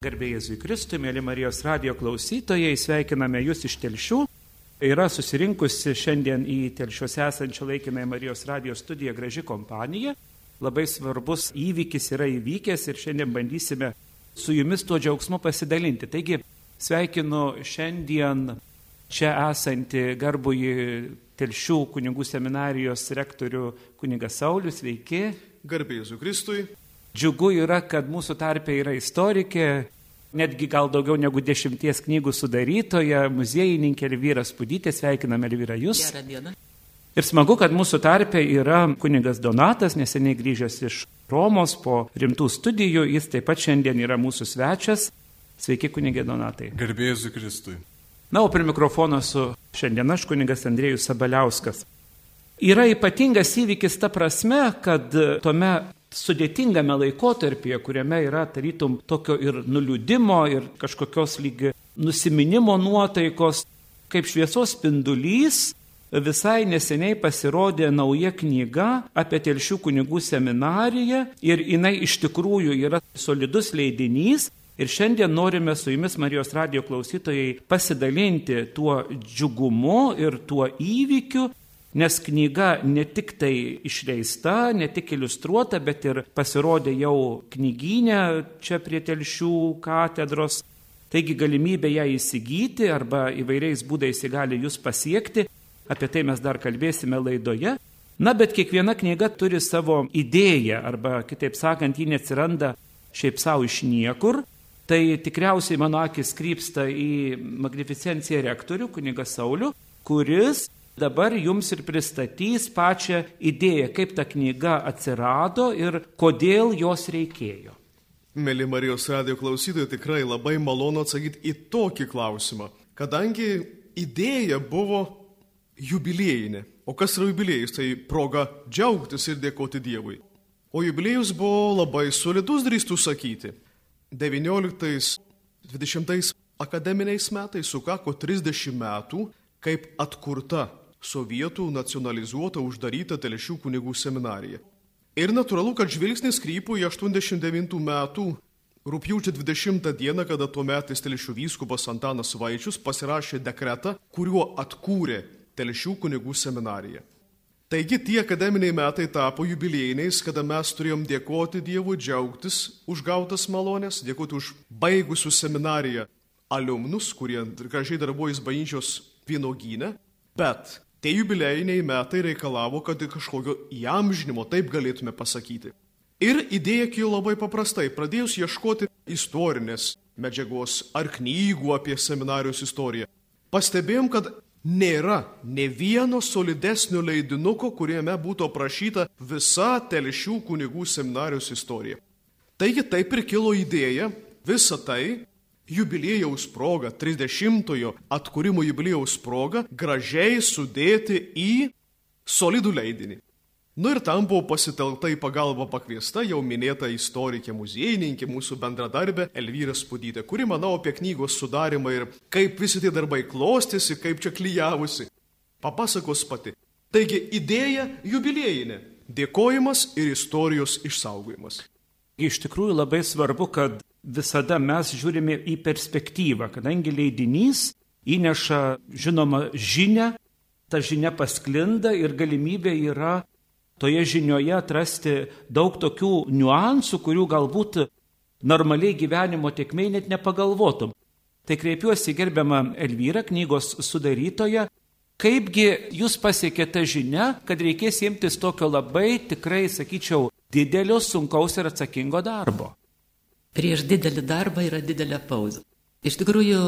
Garbėjai Jėzui Kristui, mėly Marijos radio klausytojai, sveikiname Jūs iš Telšių. Yra susirinkusi šiandien į Telšiuose esančią laikinąją Marijos radio studiją graži kompanija. Labai svarbus įvykis yra įvykęs ir šiandien bandysime su Jumis tuo džiaugsmu pasidalinti. Taigi sveikinu šiandien čia esantį garbųjį Telšių kunigų seminarijos rektorių kunigą Saulius. Sveiki. Garbėjai Jėzui Kristui. Džiugu yra, kad mūsų tarpė yra istorikė, netgi gal daugiau negu dešimties knygų sudarytoja, muziejininkė Elvyra Spudytė, sveikiname Elvyra Jūs. Gerą dieną. Ir smagu, kad mūsų tarpė yra kunigas Donatas, neseniai grįžęs iš Romos po rimtų studijų, jis taip pat šiandien yra mūsų svečias. Sveiki, kunigė Donatai. Garbėjai Jėzui Kristui. Na, o prie mikrofono su šiandien aš kunigas Andrėjus Sabaliauskas. Yra ypatingas įvykis ta prasme, kad tuome sudėtingame laikotarpyje, kuriame yra tarytum tokio ir nuliūdimo, ir kažkokios lyg nusiminimo nuotaikos, kaip šviesos spindulys, visai neseniai pasirodė nauja knyga apie telšių kunigų seminariją ir jinai iš tikrųjų yra solidus leidinys. Ir šiandien norime su jumis, Marijos radio klausytojai, pasidalinti tuo džiugumu ir tuo įvykiu, Nes knyga ne tik tai išleista, ne tik iliustruota, bet ir pasirodė jau knyginė čia prie telšių katedros. Taigi galimybė ją įsigyti arba įvairiais būdais ji gali jūs pasiekti. Apie tai mes dar kalbėsime laidoje. Na, bet kiekviena knyga turi savo idėją arba, kitaip sakant, ji neatsiranda šiaip savo iš niekur. Tai tikriausiai mano akis krypsta į magnificenciją rektorių, kunigą Saulių, kuris dabar jums ir pristatys pačią idėją, kaip ta knyga atsirado ir kodėl jos reikėjo. Mėly Marijos radio klausytojai, tikrai labai malonu atsakyti į tokį klausimą, kadangi idėja buvo jubiliejinė. O kas yra jubiliejus? Tai proga džiaugtis ir dėkoti Dievui. O jubiliejus buvo labai solidus, drįstų sakyti. 19-20 akademiniais metais sukako 30 metų, kaip atkurta sovietų nacionalizuota uždaryta Telešių kunigų seminarija. Ir natūralu, kad žvilgsnis krypo į 89 metų rūpjūčio 20 dieną, kada tuo metais Telešių vyskupas Antanas Vaičius pasirašė dekretą, kuriuo atkūrė Telešių kunigų seminariją. Taigi tie akademiniai metai tapo jubiliejiniais, kada mes turėjom dėkoti Dievui, džiaugtis už gautas malonės, dėkoti už baigusių seminariją aliumnus, kurie gražiai darbuojas bažnyčios vynogyne, bet Tie jubiliejiniai metai reikalavo, kad kažkokio įamžinimo, taip galėtume pasakyti. Ir idėja kilo labai paprastai. Pradėjus ieškoti istorinės medžiagos ar knygų apie seminarijos istoriją, pastebėjom, kad nėra ne vieno solidesnio leidinuko, kuriame būtų aprašyta visa telšių kunigų seminarijos istorija. Taigi taip ir kilo idėja visą tai jubiliejaus proga, 30-ojo atkūrimo jubiliejaus proga, gražiai sudėti į solidų leidinį. Nu ir tam buvo pasitelkta į pagalbą pakviesta jau minėta istorikė muziejininkė, mūsų bendradarbė Elvyra Spudytė, kuri manau apie knygos sudarimą ir kaip visi tie darbai klostėsi, kaip čia klyjavusi. Papasakos pati. Taigi idėja jubiliejinė - dėkojimas ir istorijos išsaugojimas. Iš tikrųjų labai svarbu, kad visada mes žiūrime į perspektyvą, kadangi leidinys įneša žinoma žinę, ta žinia pasklinda ir galimybė yra toje žinioje atrasti daug tokių niuansų, kurių galbūt normaliai gyvenimo tiekmei net nepagalvotum. Tai kreipiuosi gerbiamą Elvyrą, knygos sudarytoją, kaipgi jūs pasiekėte žinia, kad reikės imtis tokio labai tikrai, sakyčiau, didelio, sunkaus ir atsakingo darbo. Prieš didelį darbą yra didelė pauzė. Iš tikrųjų,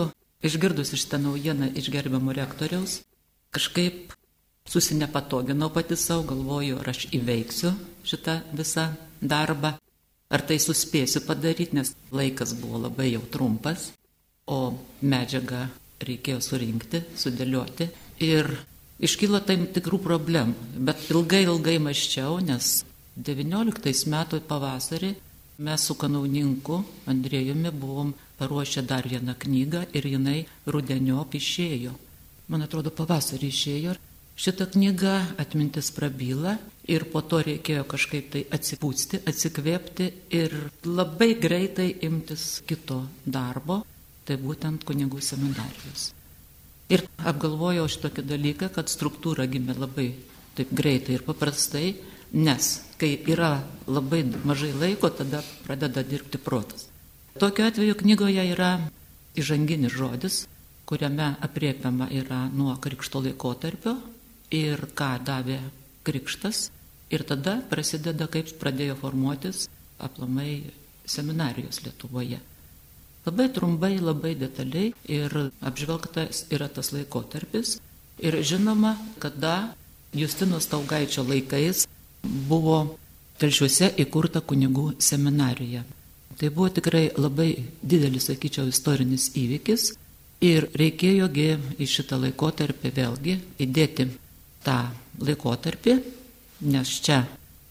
išgirdus šitą naujieną iš gerbiamo rektoriaus, kažkaip susinepatoginau pati savo, galvoju, ar aš įveiksiu šitą visą darbą, ar tai suspėsiu padaryti, nes laikas buvo labai jau trumpas, o medžiagą reikėjo surinkti, sudėlioti ir iškylo tam tikrų problemų, bet ilgai ilgai maščiau, nes 19 metų pavasarį Mes su kanauninku Andrėjumi buvom paruošę dar vieną knygą ir jinai rudeniop išėjo. Man atrodo, pavasarį išėjo. Šita knyga Atmintis prabyla ir po to reikėjo kažkaip tai atsipūsti, atsikvėpti ir labai greitai imtis kito darbo, tai būtent kunigų seminarijos. Ir apgalvojau šitokį dalyką, kad struktūra gimė labai taip greitai ir paprastai, nes kai yra labai mažai laiko, tada pradeda dirbti protas. Tokiu atveju knygoje yra įžanginis žodis, kuriame apriepiama yra nuo krikšto laikotarpio ir ką davė krikštas ir tada prasideda, kaip pradėjo formuotis aplamai seminarijos Lietuvoje. Labai trumpai, labai detaliai ir apžvelgtas yra tas laikotarpis. Ir žinoma, kada Justino Staugaičio laikais buvo telšiuose įkurta kunigų seminarija. Tai buvo tikrai labai didelis, sakyčiau, istorinis įvykis ir reikėjogi į šitą laikotarpį vėlgi įdėti tą laikotarpį, nes čia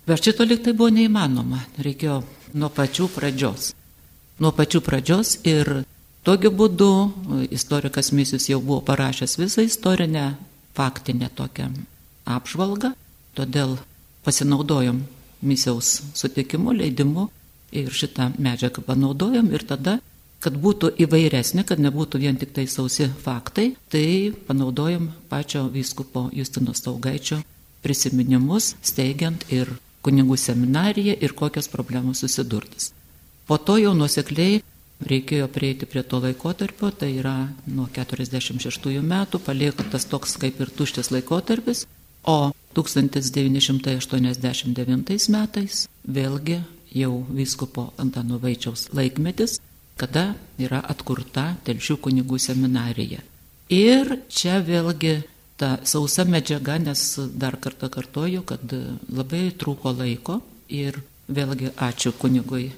verčito liktai buvo neįmanoma, reikėjo nuo pačių pradžios. Nuo pačių pradžios ir tokiu būdu istorikas Misius jau buvo parašęs visą istorinę faktinę tokią apžvalgą, todėl pasinaudojom Misiaus sutikimu, leidimu ir šitą medžiagą panaudojom ir tada kad būtų įvairesnė, kad nebūtų vien tik tai sausi faktai, tai panaudojom pačio vyskupo Justino Staugaičio prisiminimus, steigiant ir kunigų seminariją ir kokios problemos susidurtas. Po to jau nusekliai reikėjo prieiti prie to laikotarpio, tai yra nuo 46 metų paliekatas toks kaip ir tuštis laikotarpis, o 1989 metais vėlgi jau vyskupo Antano Vaičiaus laikmetis kada yra atkurta Telšių kunigų seminarija. Ir čia vėlgi ta sausa medžiaga, nes dar kartą kartoju, kad labai trūko laiko ir vėlgi ačiū kunigui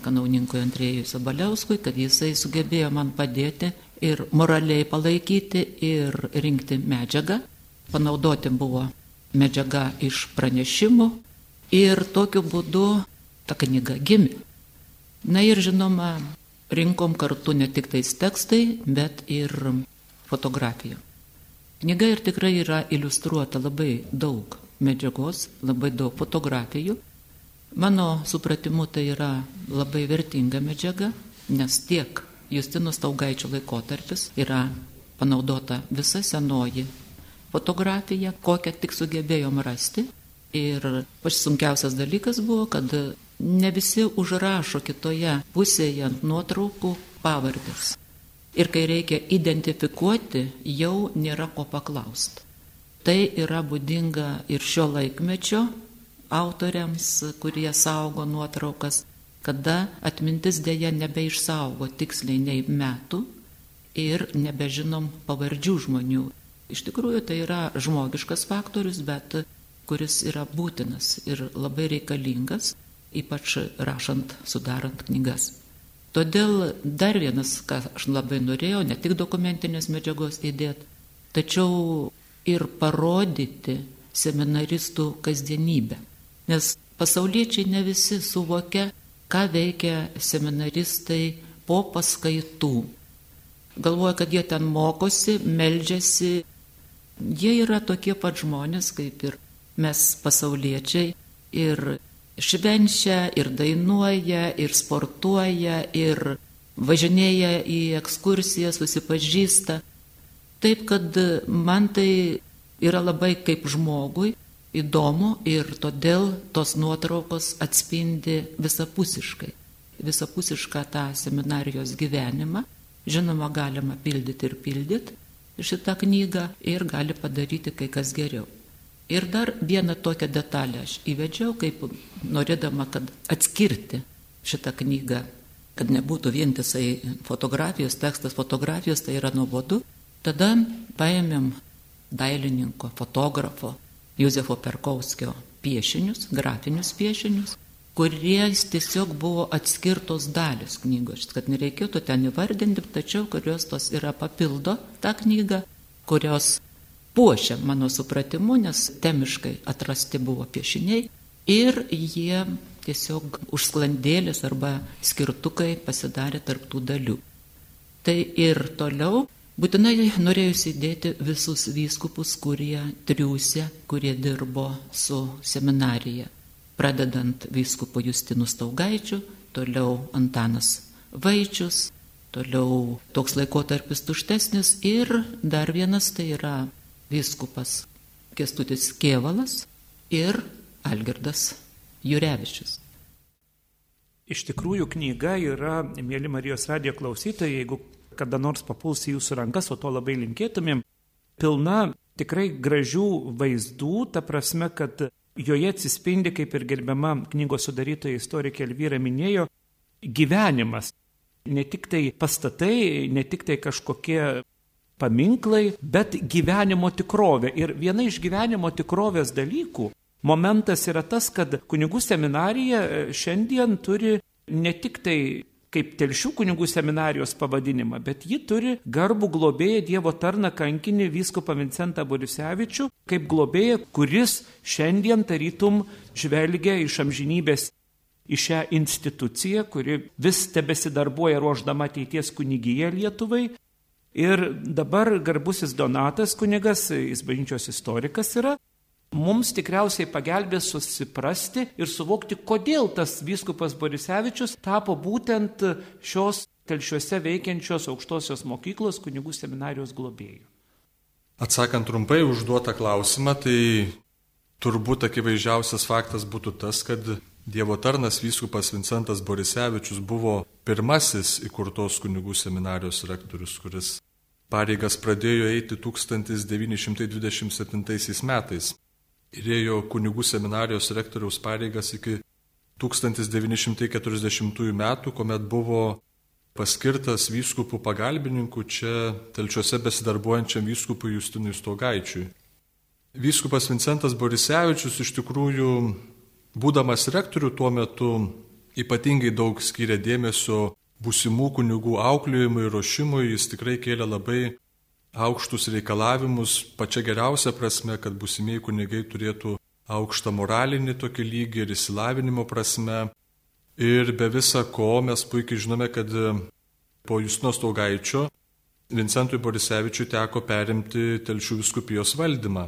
kanauninkui Andrėjui Sabaliauskui, kad jisai sugebėjo man padėti ir moraliai palaikyti ir rinkti medžiagą. Panaudoti buvo medžiaga iš pranešimų ir tokiu būdu ta knyga gimė. Na ir žinoma, rinkom kartu ne tik tais tekstai, bet ir fotografija. Knyga ir tikrai yra iliustruota labai daug medžiagos, labai daug fotografijų. Mano supratimu tai yra labai vertinga medžiaga, nes tiek Justino Staugaičio laikotarpis yra panaudota visa senoji fotografija, kokią tik sugebėjom rasti. Ir pats sunkiausias dalykas buvo, kad ne visi užrašo kitoje pusėje ant nuotraukų pavardės. Ir kai reikia identifikuoti, jau nėra ko paklausti. Tai yra būdinga ir šio laikmečio autoriams, kurie saugo nuotraukas, kada atmintis dėja nebeišsaugo tiksliai nei metų ir nebežinom pavardžių žmonių. Iš tikrųjų tai yra žmogiškas faktorius, bet kuris yra būtinas ir labai reikalingas ypač rašant, sudarant knygas. Todėl dar vienas, ką aš labai norėjau, ne tik dokumentinės medžiagos įdėti, tačiau ir parodyti seminaristų kasdienybę. Nes pasauliečiai ne visi suvokia, ką veikia seminaristai po paskaitų. Galvoja, kad jie ten mokosi, meldžiasi. Jie yra tokie pat žmonės kaip ir mes pasauliečiai. Ir švenčia ir dainuoja, ir sportuoja, ir važinėja į ekskursiją, susipažįsta. Taip, kad man tai yra labai kaip žmogui įdomu ir todėl tos nuotraukos atspindi visapusiškai. Visapusišką tą seminarijos gyvenimą. Žinoma, galima pildyti ir pildyti šitą knygą ir gali padaryti kai kas geriau. Ir dar vieną tokią detalę aš įvedžiau, kaip norėdama, kad atskirti šitą knygą, kad nebūtų vientisai fotografijos, tekstas fotografijos, tai yra nuobodu. Tada paėmėm dailininko, fotografo Josefo Perkauskio piešinius, grafinius piešinius, kuriais tiesiog buvo atskirtos dalis knygos, kad nereikėtų ten įvardinti, tačiau kurios tos yra papildo tą knygą, kurios puošia mano supratimu, nes temiškai atrasti buvo piešiniai. Ir jie tiesiog užsklandėlės arba skirtukai pasidarė tarptų dalių. Tai ir toliau Būtinai norėjusi įdėti visus vyskupus, kurie triūsė, kurie dirbo su seminarija, pradedant vyskupo Justinų Staugaičių, toliau Antanas Vaičius, toliau toks laikotarpis tuštesnis ir dar vienas tai yra vyskupas Kestutis Kievalas ir Algirdas Jurevičius. Iš tikrųjų, knyga yra, mėly Marijos radijo klausytojai, jeigu kada nors papuls į jūsų rankas, o to labai linkėtumėm, pilna tikrai gražių vaizdų, ta prasme, kad joje atsispindi, kaip ir gerbiama knygos sudarytoja istorikė Elvyra minėjo, gyvenimas. Ne tik tai pastatai, ne tik tai kažkokie paminklai, bet gyvenimo tikrovė. Ir viena iš gyvenimo tikrovės dalykų momentas yra tas, kad kunigų seminarija šiandien turi ne tik tai kaip telšių kunigų seminarijos pavadinimą, bet ji turi garbų globėją Dievo tarną kankinį vyskupą Vincentą Borisevičių, kaip globėją, kuris šiandien tarytum žvelgia iš amžinybės į šią instituciją, kuri vis tebesidarbuoja ruoždama ateities kunigyje Lietuvai. Ir dabar garbusis Donatas kunigas, jis bažnyčios istorikas yra, mums tikriausiai pagelbės susiprasti ir suvokti, kodėl tas vyskupas Borisevičius tapo būtent šios telšiuose veikiančios aukštosios mokyklos kunigų seminarijos globėjų. Atsakant trumpai užduotą klausimą, tai turbūt akivaizdžiausias faktas būtų tas, kad Dievo tarnas vyskupas Vincentas Borisevičius buvo pirmasis įkurtos kunigų seminarijos rektorius, kuris pareigas pradėjo eiti 1927 metais ir ėjo kunigų seminarijos rektoriaus pareigas iki 1940 metų, kuomet buvo paskirtas vyskupų pagalbininku čia telčiuose besidarbuojančiam vyskupui Justinui Stogaičiui. Vyskupas Vincentas Borisevičius iš tikrųjų, būdamas rektorių tuo metu, ypatingai daug skiria dėmesio būsimų kunigų auklėjimui ir ruošimui, jis tikrai kėlė labai aukštus reikalavimus, pačia geriausia prasme, kad busimieji kunigai turėtų aukštą moralinį tokį lygį ir įsilavinimo prasme. Ir be visa ko mes puikiai žinome, kad po Justinos Taugaičio Vincentui Borisevičiui teko perimti telšių viskupijos valdymą.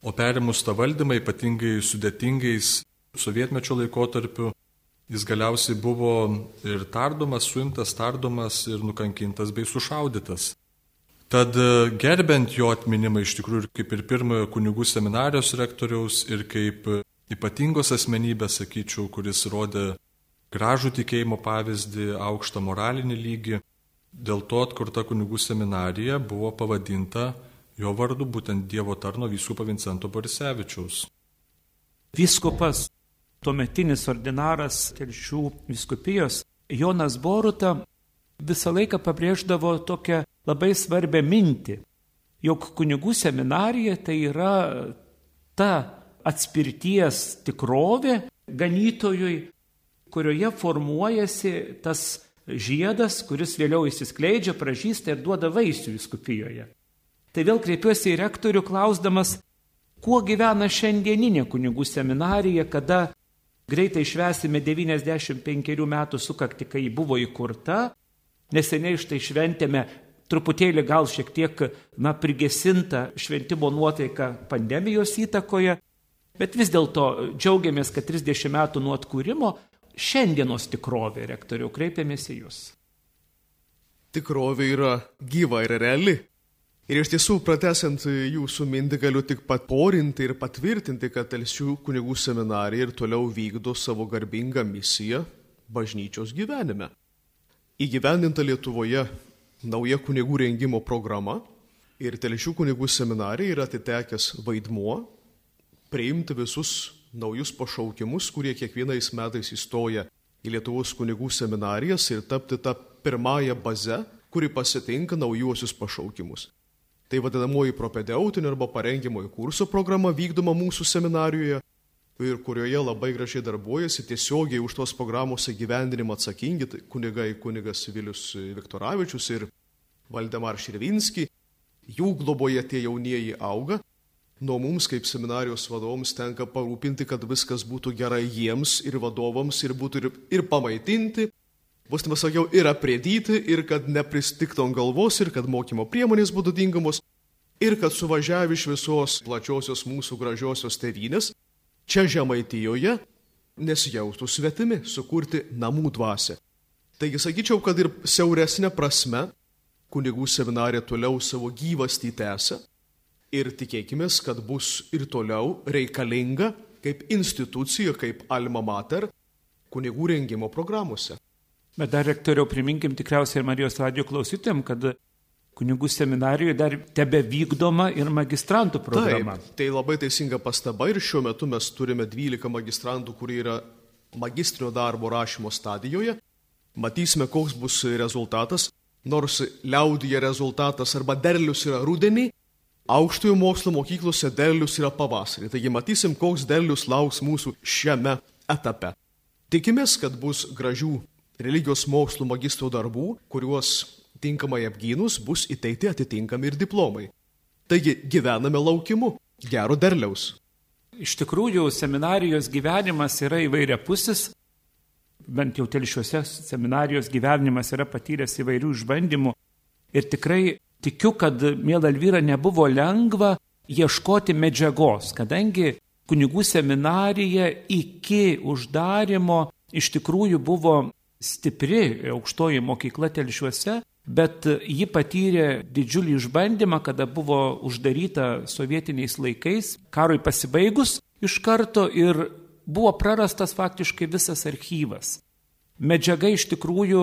O perimus tą valdymą ypatingai sudėtingais sovietmečio laikotarpiu, jis galiausiai buvo ir tardomas, suimtas, tardomas ir nukankintas bei sušaudytas. Tad e, gerbent jo atminimą iš tikrųjų kaip ir pirmojo kunigų seminarijos rektoriaus ir kaip ypatingos asmenybės, sakyčiau, kuris rodė gražų tikėjimo pavyzdį, aukštą moralinį lygį, dėl to atkurta kunigų seminarija buvo pavadinta jo vardu būtent Dievo tarno vyskupo Vincento Borisevičiaus. Vyskupas, tuometinis ordinaras telšių viskupijos Jonas Boruta visą laiką pabrėždavo tokią labai svarbią mintį, jog kunigų seminarija tai yra ta atspirties tikrovė ganytojui, kurioje formuojasi tas žiedas, kuris vėliau įsiskleidžia, pražįsta ir duoda vaisių viskupijoje. Tai vėl kreipiuosi į rektorių klausdamas, kuo gyvena šiandieninė kunigų seminarija, kada greitai švesime 95 metų sukakti, kai ji buvo įkurta, Neseniai štai šventėme truputėlį gal šiek tiek, na, prigesinta šventimo nuotaika pandemijos įtakoje, bet vis dėlto džiaugiamės, kad 30 metų nuo atkūrimo šiandienos tikrovė, rektoriau, kreipiamės į Jūs. Tikrovė yra gyva ir reali. Ir iš tiesų, pratesiant jūsų mintį, galiu tik patporinti ir patvirtinti, kad Telsių kunigų seminarija ir toliau vykdo savo garbingą misiją bažnyčios gyvenime įgyvendinta Lietuvoje nauja kunigų rengimo programa ir Telešių kunigų seminarija yra atitekęs vaidmuo priimti visus naujus pašaukimus, kurie kiekvienais metais įstoja į Lietuvos kunigų seminarijas ir tapti tą pirmąją bazę, kuri pasitinka naujuosius pašaukimus. Tai vadinamoji propedeutinio arba parengimojo kurso programa vykdoma mūsų seminarijoje ir kurioje labai gražiai darbuojasi tiesiogiai už tos programos įgyvendinimą atsakingi tai kunigai kunigas Vilius Viktoravičius ir Valdemar Širvinski. Jų globoje tie jaunieji auga. Nuo mums kaip seminarijos vadovams tenka parūpinti, kad viskas būtų gerai jiems ir vadovams ir būtų ir, ir pamaitinti, bus, taip sakiau, ir aprėdyti, ir kad nepristiktų ant galvos, ir kad mokymo priemonės būtų tinkamos, ir kad suvažiavę iš visos plačiosios mūsų gražiosios tėvynės, čia Žemaitijoje, nesijaustų svetimi, sukurti namų dvasę. Taigi sakyčiau, kad ir siauresnė prasme kunigų seminarė toliau savo gyvastį tęsia ir tikėkime, kad bus ir toliau reikalinga kaip institucija, kaip alma mater kunigų rengimo programuose. Bet dar rektoriau priminkim tikriausiai ir Marijos radio klausytėm, kad kunigų seminarijoje dar tebe vykdoma ir magistrantų programa. Taip, tai labai teisinga pastaba ir šiuo metu mes turime 12 magistrantų, kurie yra magistrinio darbo rašymo stadijoje. Matysime, koks bus rezultatas, nors liaudyje rezultatas arba derlius yra rudenį, aukštojo mokslo mokyklose derlius yra pavasarį. Taigi matysim, koks derlius lauks mūsų šiame etape. Tikimės, kad bus gražių religijos mokslo magistro darbų, kuriuos tinkamai apgynus bus įteikti atitinkami ir diplomai. Taigi gyvename laukimu gero derliaus. Iš tikrųjų, seminarijos gyvenimas yra įvairiapusis, bent jau telšiuose seminarijos gyvenimas yra patyręs įvairių išbandymų ir tikrai tikiu, kad, mėla Elvyra, nebuvo lengva ieškoti medžiagos, kadangi kunigų seminarija iki uždarimo iš tikrųjų buvo stipri aukštoji mokykla telšiuose, bet ji patyrė didžiulį išbandymą, kada buvo uždaryta sovietiniais laikais, karui pasibaigus iš karto ir buvo prarastas faktiškai visas archyvas. Medžiaga iš tikrųjų,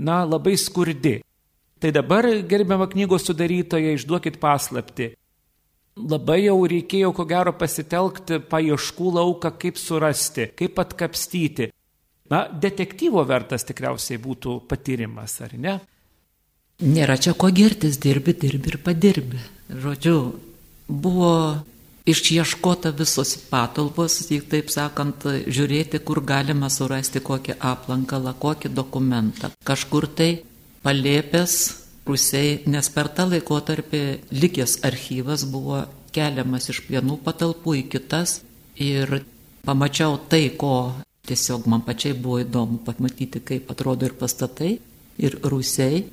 na, labai skurdi. Tai dabar, gerbiama knygos sudarytoja, išduokit paslapti. Labai jau reikėjo, ko gero, pasitelkti paieškų lauką, kaip surasti, kaip atkapstyti. Na, detektyvo vertas tikriausiai būtų patyrimas, ar ne? Nėra čia ko girtis, dirbi, dirbi ir padirbi. Žodžiu, buvo išieškota visos patalpos, taip sakant, žiūrėti, kur galima surasti kokį aplankalą, kokį dokumentą. Kažkur tai palėpęs rusiai, nes per tą laikotarpį likęs archyvas buvo keliamas iš vienų patalpų į kitas ir pamačiau tai, ko tiesiog man pačiai buvo įdomu pamatyti, kaip atrodo ir pastatai, ir rusiai.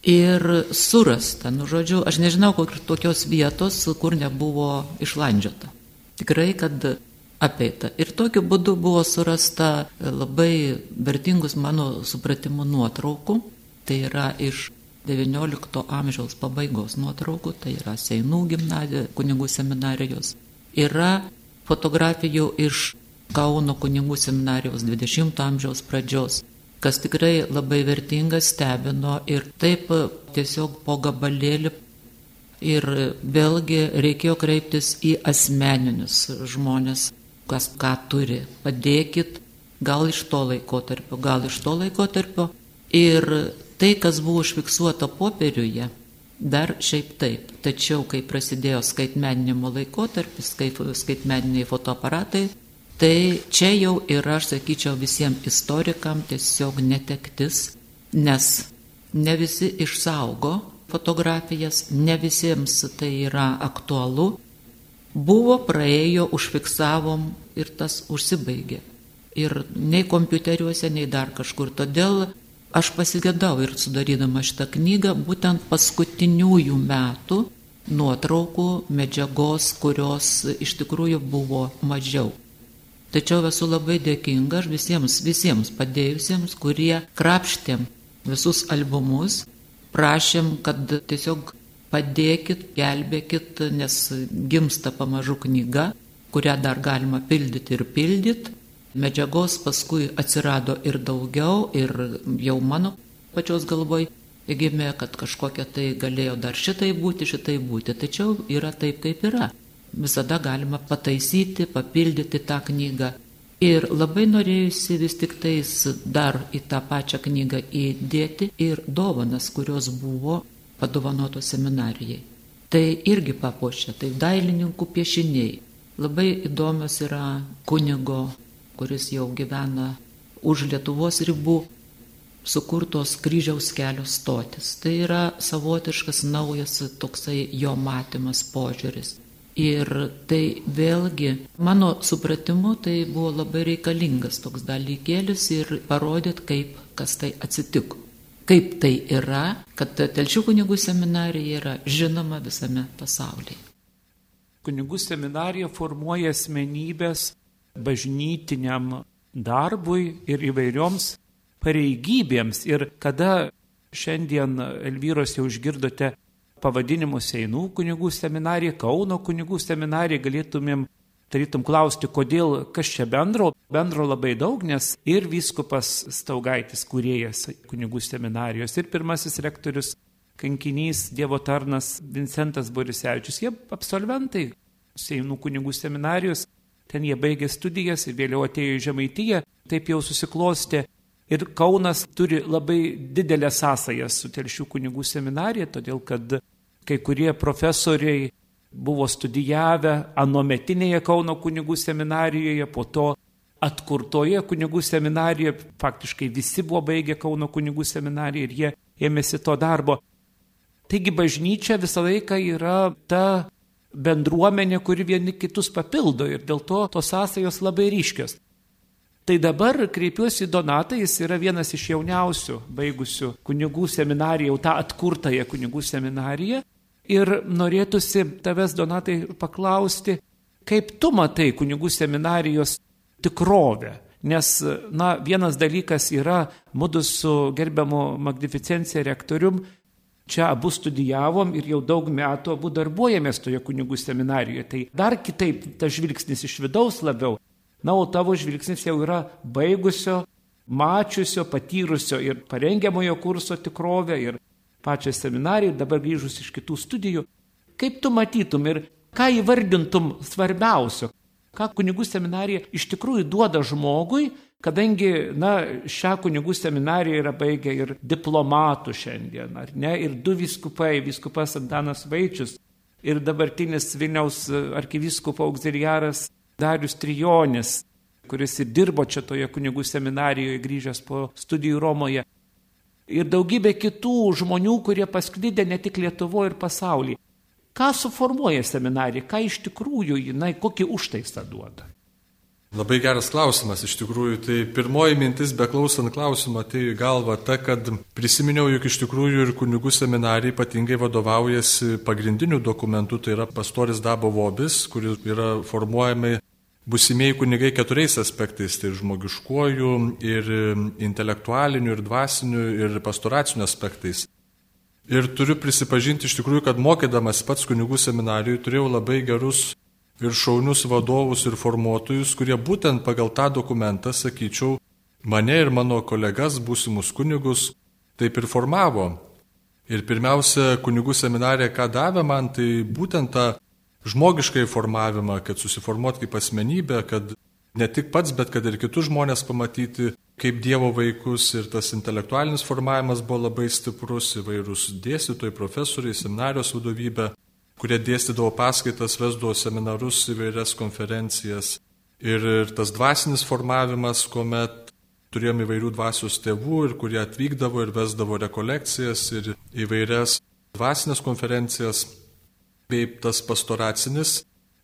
Ir surasta, nu žodžiu, aš nežinau tokios vietos, kur nebuvo išlandžiota. Tikrai, kad apeita. Ir tokiu būdu buvo surasta labai vertingus mano supratimu nuotraukų. Tai yra iš XIX amžiaus pabaigos nuotraukų, tai yra Seinų gimnazija, kunigų seminarijos. Yra fotografijų iš Kauno kunigų seminarijos 20 amžiaus pradžios kas tikrai labai vertinga stebino ir taip tiesiog po gabalėlį. Ir vėlgi reikėjo kreiptis į asmeninius žmonės, kas ką turi. Padėkit, gal iš to laikotarpio, gal iš to laikotarpio. Ir tai, kas buvo užfiksuota popieriuje, dar šiaip taip. Tačiau, kai prasidėjo skaitmeninimo laikotarpis, kaip skaitmeniniai fotoaparatai, Tai čia jau yra, aš sakyčiau, visiems istorikam tiesiog netektis, nes ne visi išsaugo fotografijas, ne visiems tai yra aktualu. Buvo, praėjo, užfiksavom ir tas užsibaigė. Ir nei kompiuteriuose, nei dar kažkur. Todėl aš pasigėdau ir sudarydama šitą knygą būtent paskutiniųjų metų nuotraukų medžiagos, kurios iš tikrųjų buvo mažiau. Tačiau esu labai dėkinga visiems, visiems padėjusiems, kurie krapštėm visus albumus, prašėm, kad tiesiog padėkit, gelbėkit, nes gimsta pamažu knyga, kurią dar galima pildyti ir pildyti. Medžiagos paskui atsirado ir daugiau, ir jau mano pačios galvoj gimė, kad kažkokia tai galėjo dar šitai būti, šitai būti. Tačiau yra taip, kaip yra visada galima pataisyti, papildyti tą knygą. Ir labai norėjusi vis tik tais dar į tą pačią knygą įdėti ir dovanas, kurios buvo padovanotos seminarijai. Tai irgi papuošia, tai dailininkų piešiniai. Labai įdomios yra kunigo, kuris jau gyvena už Lietuvos ribų, sukurtos kryžiaus kelio stotis. Tai yra savotiškas naujas toksai jo matymas požiūris. Ir tai vėlgi, mano supratimu, tai buvo labai reikalingas toks dalykėlis ir parodyt, kaip kas tai atsitiko. Kaip tai yra, kad telšių kunigų seminarija yra žinoma visame pasaulyje. Kunigų seminarija formuoja asmenybės bažnytiniam darbui ir įvairioms pareigybėms. Ir kada šiandien Elvyros jau išgirdote pavadinimus Seinų kunigų seminarija, Kauno kunigų seminarija, galėtumėm tarytum klausti, kodėl, kas čia bendro. Bendro labai daug, nes ir vyskupas Staugaitis, kuriejas kunigų seminarijos, ir pirmasis rektorius, kankinys, Dievo tarnas Vincentas Borisevičius, jie absolventai Seinų kunigų seminarijos, ten jie baigė studijas ir vėliau atėjo į Žemaitiją, taip jau susiklosti. Ir Kaunas turi labai didelę sąsają su Telšių kunigų seminarija, todėl kad kai kurie profesoriai buvo studijavę anometinėje Kauno kunigų seminarijoje, po to atkurtoje kunigų seminarijoje, faktiškai visi buvo baigę Kauno kunigų seminariją ir jie ėmėsi to darbo. Taigi bažnyčia visą laiką yra ta bendruomenė, kuri vieni kitus papildo ir dėl to tos sąsajos labai ryškios. Tai dabar kreipiuosi Donatą, jis yra vienas iš jauniausių baigusių kunigų seminariją, jau tą atkurtąją kunigų seminariją. Ir norėtųsi tavęs, Donatai, paklausti, kaip tu matai kunigų seminarijos tikrovę. Nes, na, vienas dalykas yra, mūdu su gerbiamu Magnificencija rektorium čia abu studijavom ir jau daug metų abu darbuojamės toje kunigų seminarijoje. Tai dar kitaip tas žvilgsnis iš vidaus labiau. Na, o tavo žvilgsnis jau yra baigusio, mačiusio, patyrusio ir parengiamojo kurso tikrovę ir pačią seminariją, dabar grįžus iš kitų studijų. Kaip tu matytum ir ką įvardintum svarbiausio, ką kunigų seminarija iš tikrųjų duoda žmogui, Kadangi, na, šią kunigų seminariją yra baigę ir diplomatų šiandien, ar ne, ir du viskupai, viskupas Antanas Vaičius ir dabartinis Vilniaus arkivyskupo auxiliaras Darius Trijonis, kuris ir dirbo čia toje kunigų seminarijoje grįžęs po studijų Romoje. Ir daugybė kitų žmonių, kurie pasklydė ne tik Lietuvoje ir pasaulyje. Ką suformuoja seminarija, ką iš tikrųjų jinai, kokį užtaisą duoda? Labai geras klausimas iš tikrųjų. Tai pirmoji mintis, beklausant klausimą, tai galva ta, kad prisiminiau, jog iš tikrųjų ir kunigų seminarijai ypatingai vadovaujasi pagrindiniu dokumentu, tai yra pastoris Dabo Vobis, kuris yra formuojami busimieji kunigai keturiais aspektais - tai žmogiškuoju, ir intelektualiniu, ir dvasiniu, ir pastoraciniu aspektais. Ir turiu prisipažinti iš tikrųjų, kad mokydamas pats kunigų seminarijui turėjau labai gerus ir šaunius vadovus ir formuotojus, kurie būtent pagal tą dokumentą, sakyčiau, mane ir mano kolegas, būsimus kunigus, taip ir formavo. Ir pirmiausia, kunigų seminarė, ką davė man, tai būtent tą žmogiškai formavimą, kad susiformuot kaip asmenybė, kad ne tik pats, bet kad ir kitus žmonės pamatyti kaip Dievo vaikus ir tas intelektualinis formavimas buvo labai stiprus, įvairūs dėstytojai, profesoriai, seminarijos vadovybė kurie dėstydavo paskaitas, vesdavo seminarus, įvairias konferencijas. Ir, ir tas dvasinis formavimas, kuomet turėjome įvairių dvasios tėvų ir kurie atvykdavo ir vesdavo rekolekcijas ir įvairias dvasinės konferencijas, bei tas pastoracinis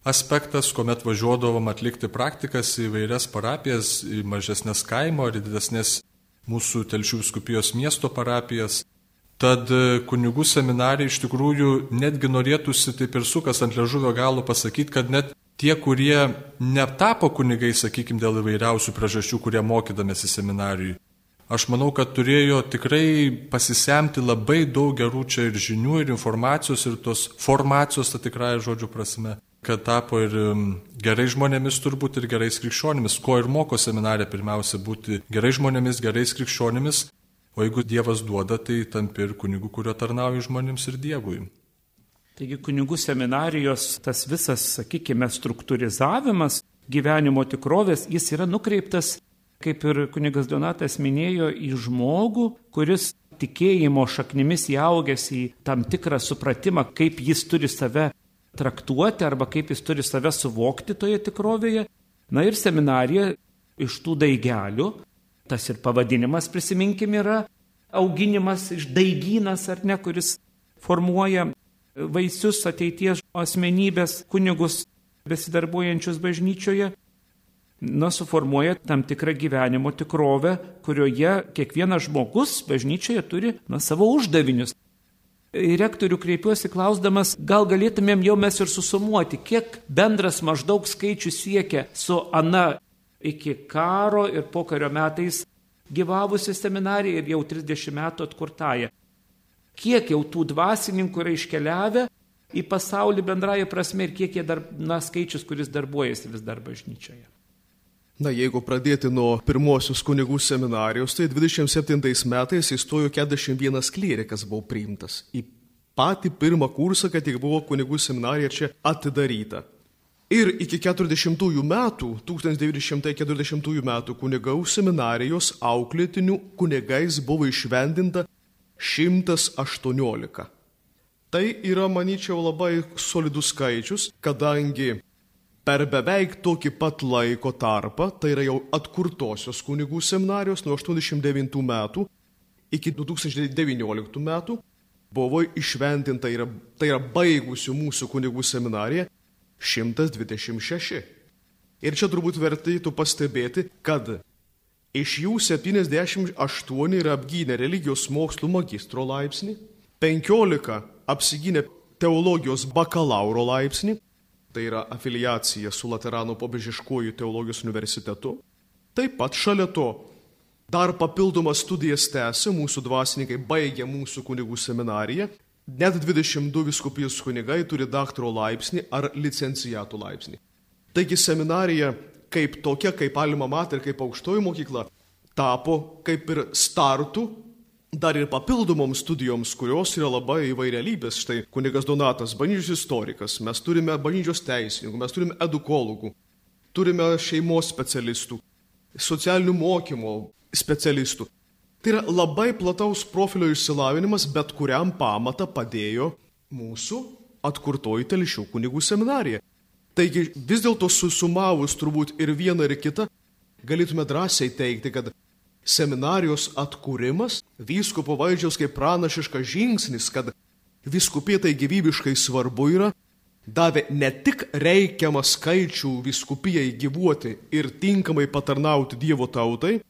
aspektas, kuomet važiuodavom atlikti praktikas į vairias parapijas, į mažesnės kaimo ar didesnės mūsų telšių viskupijos miesto parapijas. Tad e, kunigų seminarija iš tikrųjų netgi norėtųsi taip ir sukas ant ležuvio galo pasakyti, kad net tie, kurie netapo kunigai, sakykime, dėl įvairiausių priežasčių, kurie mokydamėsi seminarijui, aš manau, kad turėjo tikrai pasisemti labai daug gerų čia ir žinių, ir informacijos, ir tos formacijos, ta tikrąją žodžių prasme, kad tapo ir gerai žmonėmis turbūt ir gerais krikščionimis, ko ir moko seminarė pirmiausia būti gerai žmonėmis, gerais krikščionimis, O jeigu Dievas duoda, tai tampi ir kunigų, kurio tarnauja žmonėms ir Dievui. Taigi kunigų seminarijos tas visas, sakykime, struktūrizavimas gyvenimo tikrovės, jis yra nukreiptas, kaip ir kunigas Donatas minėjo, į žmogų, kuris tikėjimo šaknimis įaugęs į tam tikrą supratimą, kaip jis turi save traktuoti arba kaip jis turi save suvokti toje tikrovėje. Na ir seminarija iš tų daigelių Tas ir pavadinimas, prisiminkim, yra auginimas iš daigynas ar ne, kuris formuoja vaisius ateities asmenybės kunigus besidarbuojančius bažnyčioje, na, suformuoja tam tikrą gyvenimo tikrovę, kurioje kiekvienas žmogus bažnyčioje turi, na, savo uždavinius. Į rektorių kreipiuosi klausdamas, gal galėtumėm jau mes ir susumuoti, kiek bendras maždaug skaičius siekia su Ana iki karo ir pokario metais gyvavusi seminarija ir jau 30 metų atkurtąją. Kiek jau tų dvasininkų yra iškeliavę į pasaulį bendrąją prasme ir kiek jie dar, na, skaičius, kuris darbuojasi vis dar bažnyčioje. Na, jeigu pradėti nuo pirmosios kunigų seminarijos, tai 27 metais įstojo 41 klerikas buvo priimtas į patį pirmą kursą, kad tik buvo kunigų seminarija čia atidaryta. Ir iki 40 metų, 1940 metų kunigau seminarijos auklėtinių kunigais buvo išvendinta 118. Tai yra, manyčiau, labai solidus skaičius, kadangi Per beveik tokį pat laiko tarpą, tai yra jau atkurtosios kunigų seminarijos nuo 89 metų iki 2019 metų, buvo išventinta, yra, tai yra baigusių mūsų kunigų seminariją 126. Ir čia turbūt vertėtų pastebėti, kad iš jų 78 yra apgynę religijos mokslų magistro laipsnį, 15 apsigynė teologijos bakalauro laipsnį, tai yra afiliacija su Laterano pobežiškuoju teologijos universitetu. Taip pat šalia to dar papildomas studijas tęsia mūsų dvasininkai, baigia mūsų kunigų seminariją. Net 22 viskupijos kunigai turi daktaro laipsnį ar licencijatų laipsnį. Taigi seminarija kaip tokia, kaip Alma Mater, kaip aukštoji mokykla, tapo kaip ir startu dar ir papildomoms studijoms, kurios yra labai įvairialybės. Štai kunigas Donatas, bažnyčios istorikas, mes turime bažnyčios teisininkų, mes turime edukologų, turime šeimos specialistų, socialinių mokymo specialistų. Tai yra labai plataus profilio išsilavinimas, bet kuriam pamatą padėjo mūsų atkurtoji telšių kunigų seminarija. Taigi vis dėlto susumavus turbūt ir vieną ir kitą, galėtume drąsiai teikti, kad seminarijos atkūrimas, vyskupo valdžiaus kaip pranašiškas žingsnis, kad viskupė tai gyvybiškai svarbu yra, davė ne tik reikiamą skaičių viskupijai gyvuoti ir tinkamai patarnauti Dievo tautai,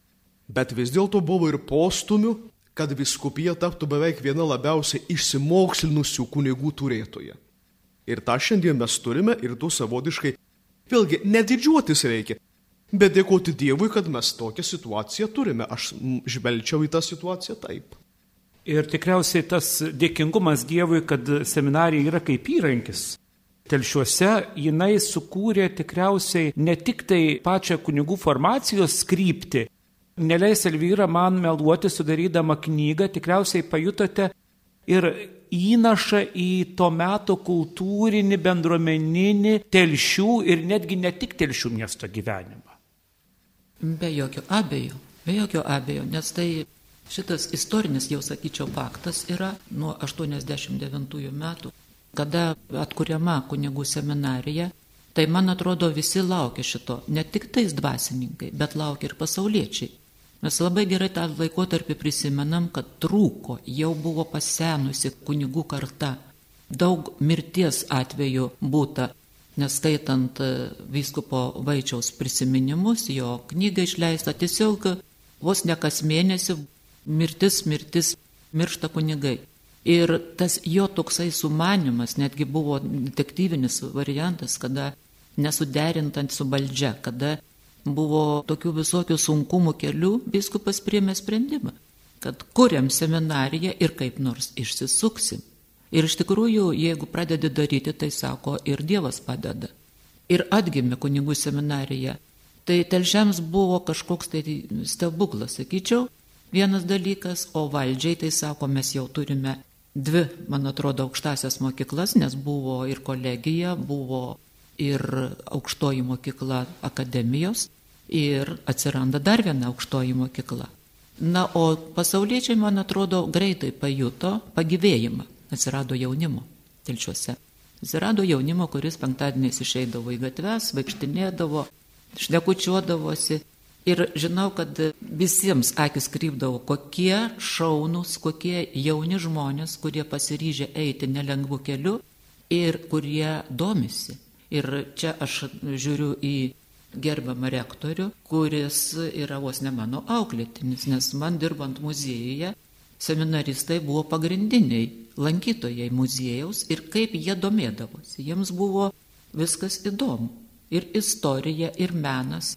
bet vis dėlto buvo ir postumių, kad viskupija taptų beveik viena labiausiai išsimokslinusių kunigų turėtoje. Ir tą šiandien mes turime ir tu savotiškai, vėlgi, nedidžiuotis reikia, Bet dėkoti Dievui, kad mes tokią situaciją turime. Aš žvelgčiau į tą situaciją taip. Ir tikriausiai tas dėkingumas Dievui, kad seminarija yra kaip įrankis. Telšiuose jinai sukūrė tikriausiai ne tik tai pačią kunigų formacijos kryptį. Neleis Elvyra man meluoti sudarydama knygą, tikriausiai pajutote ir įnašą į to meto kultūrinį, bendruomeninį telšių ir netgi ne tik telšių miesto gyvenimą. Be jokio abejo, be jokio abejo, nes tai šitas istorinis, jau sakyčiau, faktas yra nuo 89 metų, kada atkuriama kunigų seminarija, tai man atrodo visi laukia šito, ne tik tais dvasininkai, bet laukia ir pasauliečiai. Mes labai gerai tą laikotarpį prisimenam, kad trūko, jau buvo pasenusi kunigų karta. Daug mirties atvejų būta, neskaitant e, vyskupo Vaičiaus prisiminimus, jo knygą išleista tiesiog vos ne kas mėnesį mirtis, mirtis, miršta kunigai. Ir tas jo toksai sumanimas netgi buvo detektyvinis variantas, kada nesuderintant su valdžia, kada buvo tokių visokių sunkumų kelių, biskupas priemė sprendimą, kad kuriam seminariją ir kaip nors išsisuksim. Ir iš tikrųjų, jeigu pradedi daryti, tai sako, ir Dievas padeda. Ir atgimė kunigų seminarija. Tai telžiams buvo kažkoks tai stebuklas, sakyčiau, vienas dalykas, o valdžiai tai sako, mes jau turime dvi, man atrodo, aukštasias mokyklas, nes buvo ir kolegija, buvo ir aukštoji mokykla akademijos ir atsiranda dar viena aukštoji mokykla. Na, o pasauliečiai, man atrodo, greitai pajuto pagyvėjimą atsirado jaunimo telčiuose. Atsirado jaunimo, kuris penktadieniais išeidavo į gatves, vaikštinėdavo, šnekučiuodavosi. Ir žinau, kad visiems akis krypdavo, kokie šaunus, kokie jauni žmonės, kurie pasiryžę eiti nelengvu keliu ir kurie domisi. Ir čia aš žiūriu į gerbiamą rektorių, kuris yra vos ne mano auklėtinis, nes man dirbant muziejuje seminaristai buvo pagrindiniai lankytojai muziejaus ir kaip jie domėdavosi. Jiems buvo viskas įdomu. Ir istorija, ir menas,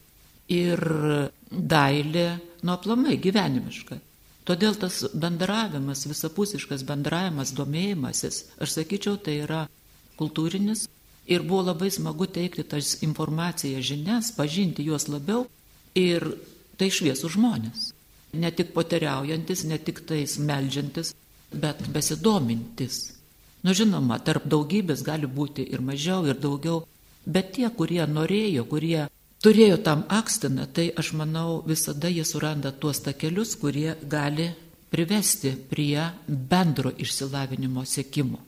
ir dailė, nu aplamai gyvenimiška. Todėl tas bendravimas, visapusiškas bendravimas, domėjimasis, aš sakyčiau, tai yra kultūrinis ir buvo labai smagu teikti tas informaciją, žinias, pažinti juos labiau ir tai šviesų žmonės. Ne tik poteriaujantis, ne tik tais melžiantis, bet besidomintis. Nu žinoma, tarp daugybės gali būti ir mažiau, ir daugiau, bet tie, kurie norėjo, kurie turėjo tam akstiną, tai aš manau visada jie suranda tuos takelius, kurie gali privesti prie bendro išsilavinimo sėkimo.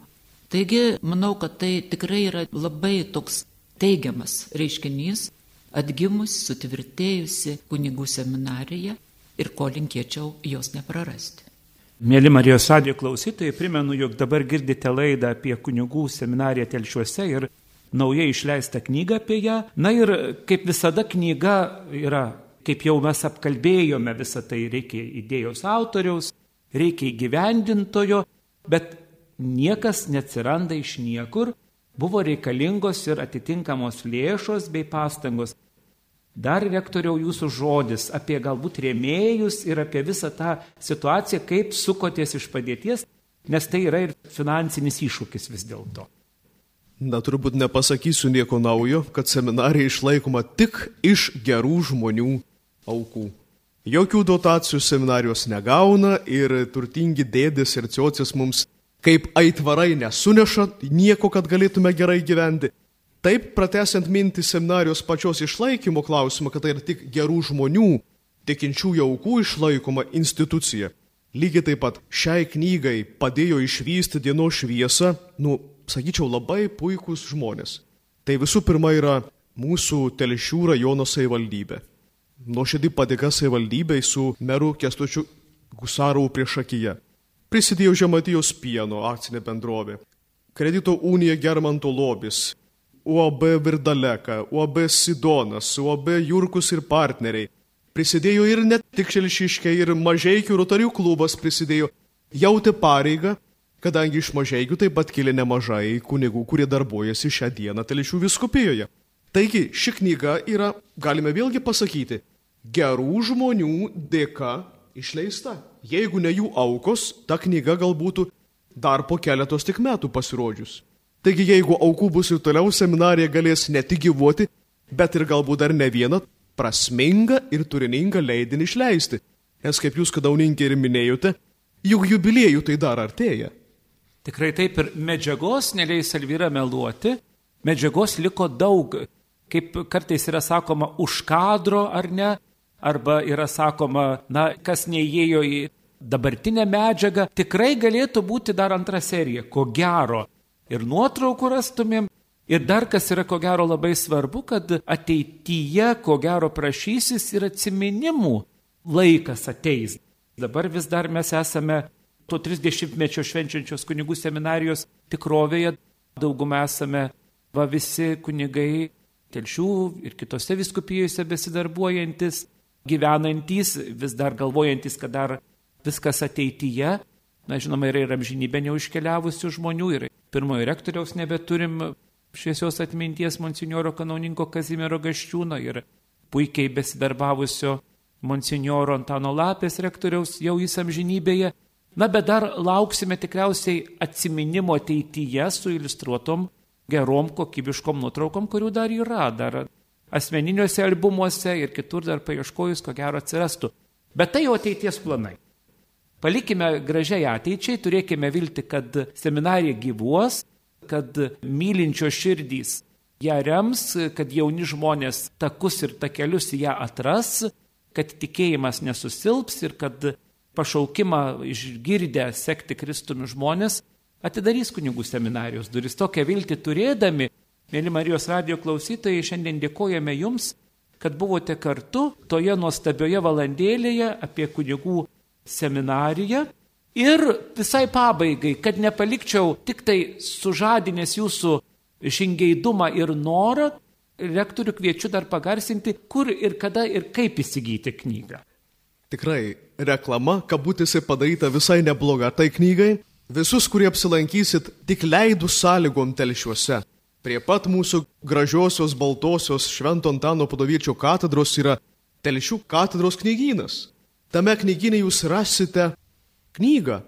Taigi, manau, kad tai tikrai yra labai toks teigiamas reiškinys, atgimus, sutvirtėjusi kunigų seminarija ir ko linkėčiau jos neprarasti. Mėly Marijos radijo klausytojai, primenu, jog dabar girdite laidą apie kunigų seminariją telšiuose ir naujai išleistą knygą apie ją. Na ir kaip visada knyga yra, kaip jau mes apkalbėjome, visą tai reikia idėjos autoriaus, reikia įgyvendintojo, bet niekas neatsiranda iš niekur, buvo reikalingos ir atitinkamos lėšos bei pastangos. Dar rektoriau jūsų žodis apie galbūt rėmėjus ir apie visą tą situaciją, kaip sukoties iš padėties, nes tai yra ir finansinis iššūkis vis dėlto. Na, turbūt nepasakysiu nieko naujo, kad seminarija išlaikoma tik iš gerų žmonių aukų. Jokių dotacijų seminarijos negauna ir turtingi dėdės ir ciocės mums kaip aitvarai nesuneša nieko, kad galėtume gerai gyventi. Taip, pratesiant mintį seminarijos pačios išlaikymo klausimą, kad tai yra tik gerų žmonių, tikinčių jaukų išlaikoma institucija. Lygiai taip pat šiai knygai padėjo išvysti dienos šviesą, nu, sakyčiau, labai puikūs žmonės. Tai visų pirma yra mūsų telšių rajono savivaldybė. Nuoširdį padėka savivaldybei su meru Kestučiu Gusarovų priešakyje prisidėjo Žematijos pieno akcinė bendrovė, kredito unija Germanto lobis, UAB Virdaleka, UAB Sidonas, UAB Jurkus ir partneriai. Prisidėjo ir ne tik Šelšiškiai, ir Mažiekių rotarių klubas prisidėjo, jautė pareigą, kadangi iš Mažiekių taip pat kilė nemažai kunigų, kurie darbuojasi šią dieną Telešių viskupijoje. Taigi ši knyga yra, galime vėlgi pasakyti, gerų žmonių dėka išleista. Jeigu ne jų aukos, ta knyga gal būtų dar po keletos tik metų pasirodžius. Taigi jeigu aukų bus ir toliau, seminarija galės ne tik gyvuoti, bet ir galbūt dar ne vieną prasmingą ir turiningą leidinį išleisti. Nes kaip jūs kadauninkė ir minėjote, juk jubiliejų tai dar artėja. Tikrai taip ir medžiagos, neleis Elvyra meluoti, medžiagos liko daug, kaip kartais yra sakoma, už kadro ar ne, arba yra sakoma, na, kas neįėjo į dabartinę medžiagą, tikrai galėtų būti dar antra serija, ko gero. Ir nuotraukų rastumėm. Ir dar kas yra ko gero labai svarbu, kad ateityje ko gero prašysis ir atsiminimų laikas ateis. Dabar vis dar mes esame to 30-mečio švenčiančios kunigų seminarijos tikrovėje, daugumą esame va visi kunigai telšių ir kitose viskupijose besidarbuojantis, gyvenantys, vis dar galvojantis, kad dar viskas ateityje. Na, žinoma, yra ir amžinybė neužkeliavusių žmonių, ir pirmojo rektoriaus nebeturim šviesios atminties monsignoro kanauninko Kazimiero Gaščiūno ir puikiai besidarbavusio monsignoro Antano Lapės rektoriaus jau jis amžinybėje. Na, bet dar lauksime tikriausiai atsiminimo ateityje su iliustruotom gerom kokybiškom nuotraukom, kurių dar yra, dar asmeniniuose albumuose ir kitur dar paieškojus, ko gero atsirastų. Bet tai jau ateities planai. Palikime gražiai ateičiai, turėkime vilti, kad seminarija gyvuos, kad mylinčio širdys ją rems, kad jauni žmonės takus ir takelius ją atras, kad tikėjimas nesusilps ir kad pašaukimą išgirdę sekti Kristumi žmonės atidarys kunigų seminarijos duris. Tokią viltį turėdami Mėly Marijos radio klausytojai, šiandien dėkojame Jums, kad buvote kartu toje nuostabioje valandėlėje apie kunigų seminariją. Ir visai pabaigai, kad nepalikčiau tik tai sužadinės jūsų žingeidumą ir norą, rektorių kviečiu dar pagarsinti, kur ir kada ir kaip įsigyti knygą. Tikrai, reklama, kabutėse padaryta visai nebloga tai knygai. Visus, kurie apsilankysit tik leidų sąlygom telšiuose. Prie pat mūsų gražiosios baltosios Švento Antano padoviečio katedros yra telšių katedros knygynas. Tame knyginė jūs rasite knygą,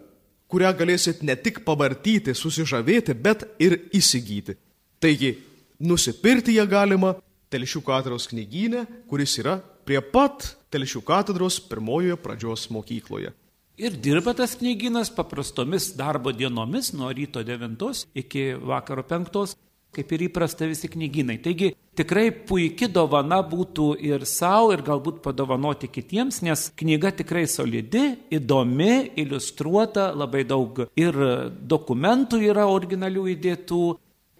kurią galėsit ne tik pavartyti, susižavėti, bet ir įsigyti. Taigi, nusipirkti ją galima Telšių katedros knygyne, kuris yra prie pat Telšių katedros pirmojoje pradžios mokykloje. Ir dirba tas knyginas paprastomis darbo dienomis nuo ryto 9 iki vakaro 5 kaip ir įprasta visi knygynai. Taigi tikrai puikia dovana būtų ir savo, ir galbūt padovanoti kitiems, nes knyga tikrai solidi, įdomi, iliustruota, labai daug ir dokumentų yra originalių įdėtų,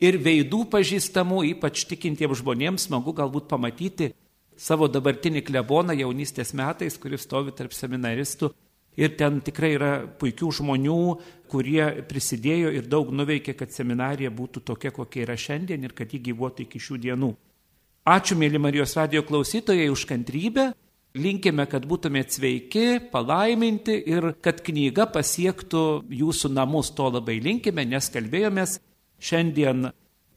ir veidų pažįstamų, ypač tikintiems žmonėms smagu galbūt pamatyti savo dabartinį kleboną jaunystės metais, kuris stovi tarp seminaristų Ir ten tikrai yra puikių žmonių, kurie prisidėjo ir daug nuveikė, kad seminarija būtų tokia, kokia yra šiandien ir kad ji gyvuotų iki šių dienų. Ačiū, mėly Marijos radio klausytojai, už kantrybę. Linkime, kad būtumėte sveiki, palaiminti ir kad knyga pasiektų jūsų namus. To labai linkime, nes kalbėjomės šiandien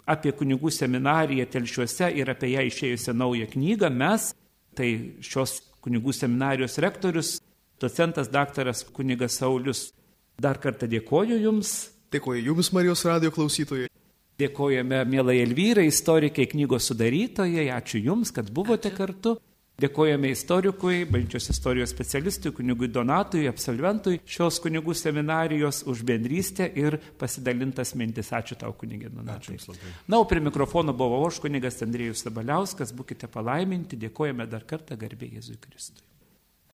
apie kunigų seminariją telšiuose ir apie ją išėjusią naują knygą. Mes, tai šios kunigų seminarijos rektorius, docentas daktaras kunigas Saulis. Dar kartą dėkoju Jums. Dėkoju Jums, Marijos radio klausytojai. Dėkojame, mėlai Elvyrai, istorikai, knygos sudarytojai. Ačiū Jums, kad buvote Ačiū. kartu. Dėkojame istorikui, bažnyčios istorijos specialistui, kunigui Donatui, absolventui šios kunigų seminarijos už bendrystę ir pasidalintas mintis. Ačiū tau, kunigė Donatai. Na, o prie mikrofono buvo aš, kunigas Andrėjus Sabaliauskas. Būkite palaiminti, dėkojame dar kartą garbė Jėzui Kristui.